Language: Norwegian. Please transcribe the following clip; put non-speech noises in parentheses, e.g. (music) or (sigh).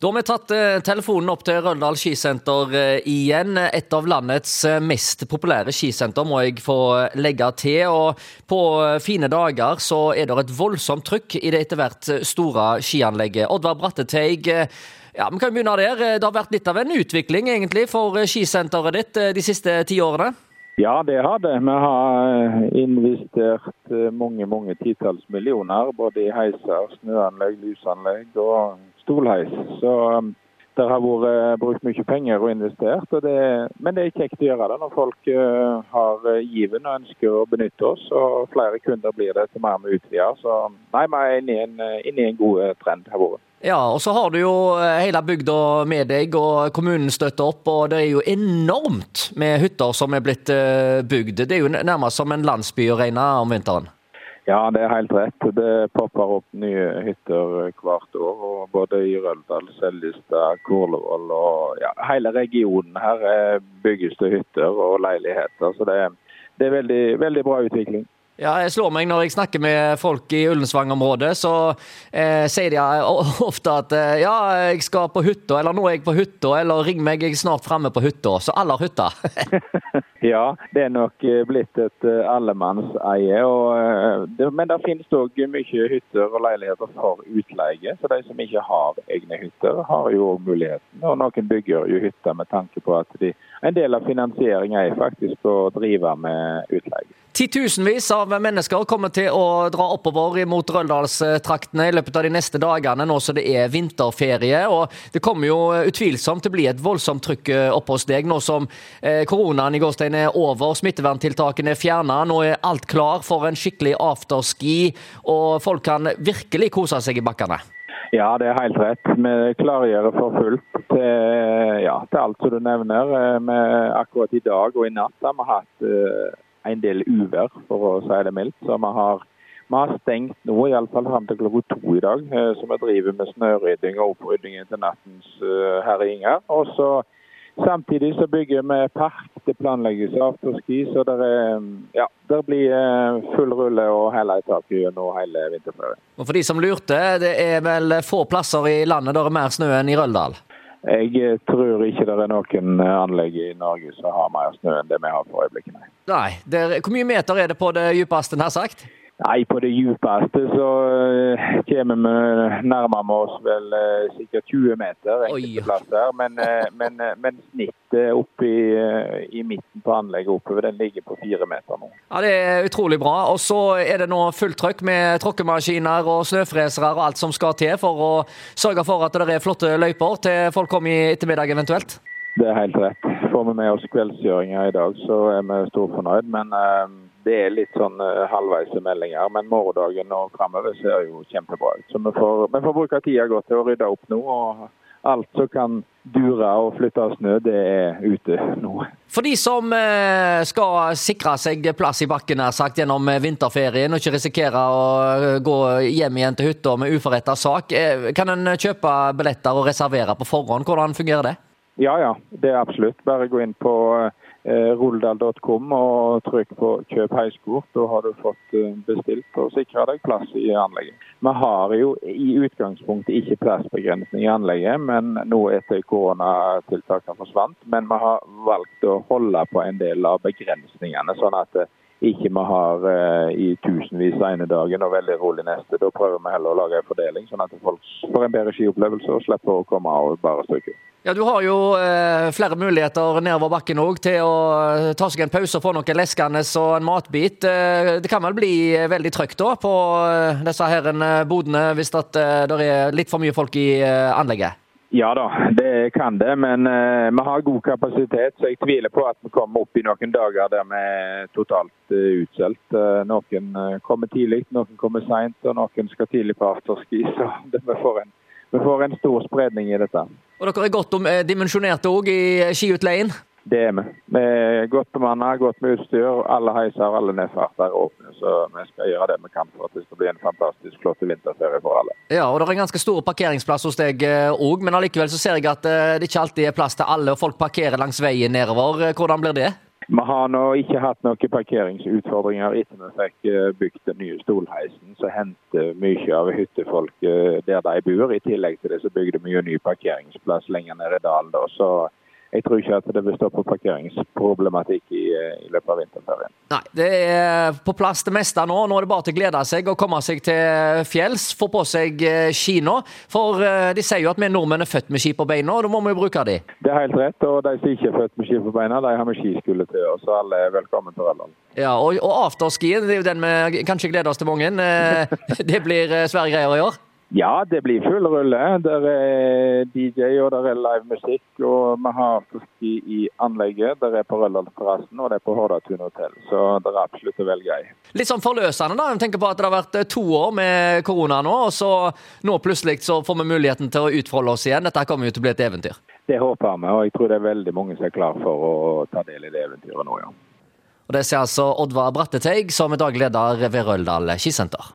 Da har vi tatt eh, telefonen opp til Røldal skisenter eh, igjen. Et av landets eh, mest populære skisenter, må jeg få legge til. Og på fine dager så er det et voldsomt trykk i det etter hvert store skianlegget. Oddvar Bratteteig, ja, vi kan begynne der. Det har vært litt av en utvikling egentlig for skisenteret ditt de siste ti årene? Ja, det har det. Vi har investert mange mange titalls millioner, både i heiser, snøanlegg, lysanlegg og stolheis. Så um, det har vært eh, brukt mye penger og investert. Og det, men det er kjekt å gjøre det når folk eh, har eh, given og ønsker å benytte oss. Og flere kunder blir det til mer vi utvider. Så nei, vi er inne i en, inne en god trend. har vært. Ja, og så har du jo hele bygda med deg, og kommunen støtter opp. Og det er jo enormt med hytter som er blitt bygd. Det er jo nærmest som en landsby å regne om vinteren. Ja, det er helt rett. Det popper opp nye hytter hvert år. og Både i Røldal, Seljestad, Korlevoll og ja, hele regionen her er bygges det hytter og leiligheter. Så det, det er veldig, veldig bra utvikling. Ja, jeg slår meg Når jeg snakker med folk i Ullensvang-området, så eh, sier de eh, ofte at eh, ja, jeg skal på hytta, eller nå er jeg på hytta, eller ring meg, jeg er snart framme på hytta. Så alle har hytta. (laughs) Ja, det er nok eh, blitt et allemannseie. Men det finnes òg mye hytter og leiligheter for utleie. Så de som ikke har egne hytter, har jo òg muligheten. Og noen bygger jo hytter med tanke på at de, en del av finansieringen er faktisk å drive med utleie. Titusenvis av mennesker kommer til å dra oppover mot Røldalstraktene i løpet av de neste dagene, nå som det er vinterferie. og Det kommer jo utvilsomt til å bli et voldsomt trykk eh, oppe hos deg, nå som eh, koronaen i gårsdagen er over, smitteverntiltakene er fjerna. Nå er alt klar for en skikkelig afterski, og folk kan virkelig kose seg i bakkene. Ja, det er helt rett. Vi klargjør for fullt til, ja, til alt som du nevner. Eh, Med akkurat i dag og i natt har vi hatt eh, en del uvær, for å si det mildt. Så vi har, vi har stengt nå, iallfall fram til klokka to i dag. eh, Så vi driver med snørydding og opprydding til nattens eh, herjinger. Og så Samtidig så bygger vi park, det planlegges afterski, så det, er, ja, det blir eh, full rulle og hele taket gjennom hele vinterferien. Og for de som lurte, det er vel få plasser i landet der det er mer snø enn i Røldal? Jeg eh, tror ikke det er noen eh, anlegg i Norge som har mer snø enn det vi har for øyeblikket. Nei. Der, hvor mye meter er det på det dypeste, nær sagt? Nei, på det djupeste så eh, kommer vi nærmere oss vel eh, sikkert 20 meter enkelte plasser. Men, eh, men, men snittet oppe i, i midten på anlegget oppover, den ligger på fire meter nå. Ja, Det er utrolig bra. Og så er det nå fullt trøkk med tråkkemaskiner og snøfresere og alt som skal til for å sørge for at det er flotte løyper til folk kommer i ettermiddag eventuelt. Det er helt rett. Får vi med oss kveldskjøringa i dag, så er vi stor fornøyd. Men det er litt sånn eh, halvveise meldinger. Men morgendagen og framover ser jo kjempebra ut. Så vi får, vi får bruke tida godt til å rydde opp nå. og Alt som kan dure og flytte snø, det er ute nå. For de som eh, skal sikre seg plass i bakken her, sagt, gjennom eh, vinterferien og ikke risikere å gå hjem igjen til hytta med uforretta sak, kan en kjøpe billetter og reservere på forhånd? Hvordan fungerer det? Ja, ja, det er absolutt. Bare gå inn på eh, roldal.com og trykk på 'kjøp heiskort'. Da har du fått eh, bestilt og sikra deg plass i anlegget. Vi har jo i utgangspunktet ikke plassbegrensning i anlegget, men nå etter koronatiltakene forsvant. Men vi har valgt å holde på en del av begrensningene, sånn at eh, ikke vi har eh, i tusenvis ene dagen og veldig rolig neste. Da prøver vi heller å lage en fordeling, sånn at folk får en bedre skiopplevelse og slipper å komme og bare stryke. Ja, Du har jo eh, flere muligheter nedover bakken òg til å eh, ta seg en pause og få noe leskende og en matbit. Eh, det kan vel bli veldig trøkt da på disse her bodene hvis det er litt for mye folk i anlegget? Ja da, det kan det, men uh, vi har god kapasitet, så jeg tviler på at vi kommer opp i noen dager der vi er totalt uh, utsolgt. Uh, noen kommer tidlig, noen kommer seint, og noen skal tidlig på afterski. Så (laughs) det, vi, får en, vi får en stor spredning i dette. Og dere er godt dimensjonerte òg i skiutleien? Det er vi. Vi er godt bemanna, godt med utstyr. Alle heiser, alle nedfarter er åpne. Så vi skal gjøre det vi kan for at det skal bli en fantastisk flott vinterferie for alle. Ja, og det er en ganske stor parkeringsplass hos deg òg, men allikevel så ser jeg at eh, det ikke alltid er plass til alle, og folk parkerer langs veien nedover. Eh, Hvordan blir det? Vi har nå ikke hatt noen parkeringsutfordringer etter vi fikk eh, bygd den nye stolheisen, som henter mye av hyttefolket der de bor. I tillegg til det så bygde vi jo ny parkeringsplass lenger ned i dalen. da, så jeg tror ikke at det vil stå på parkeringsproblematikk i, eh, i løpet av vinterferien. Nei, det er på plass det meste nå. Nå er det bare til å glede seg og komme seg til fjells. Få på seg eh, ski nå. For eh, de sier jo at vi nordmenn er født med ski på beina, og da må vi jo bruke de. Det er helt rett. Og de som ikke er født med ski på beina, de har vi skiskole til. Så alle er velkommen til Rødland. Ja, og, og afterskien, det er jo den vi kanskje gleder oss til mange. (laughs) Det blir svære greier i år? Ja, det blir full rulle. Der er DJ og der er live musikk. Og vi har ski i anlegget. Der er på Røldalsterrassen og det er på Hordatun hotell. Så det er absolutt å velge i. Litt sånn forløsende, da. Jeg tenker på at det har vært eh, to år med korona nå, og så nå plutselig så får vi muligheten til å utfolde oss igjen. Dette kommer jo til å bli et eventyr. Det håper vi, og jeg tror det er veldig mange som er klar for å ta del i det eventyret nå, ja. Og Det sier altså Oddvar Bratteteig, som er daglig leder ved Røldal skisenter.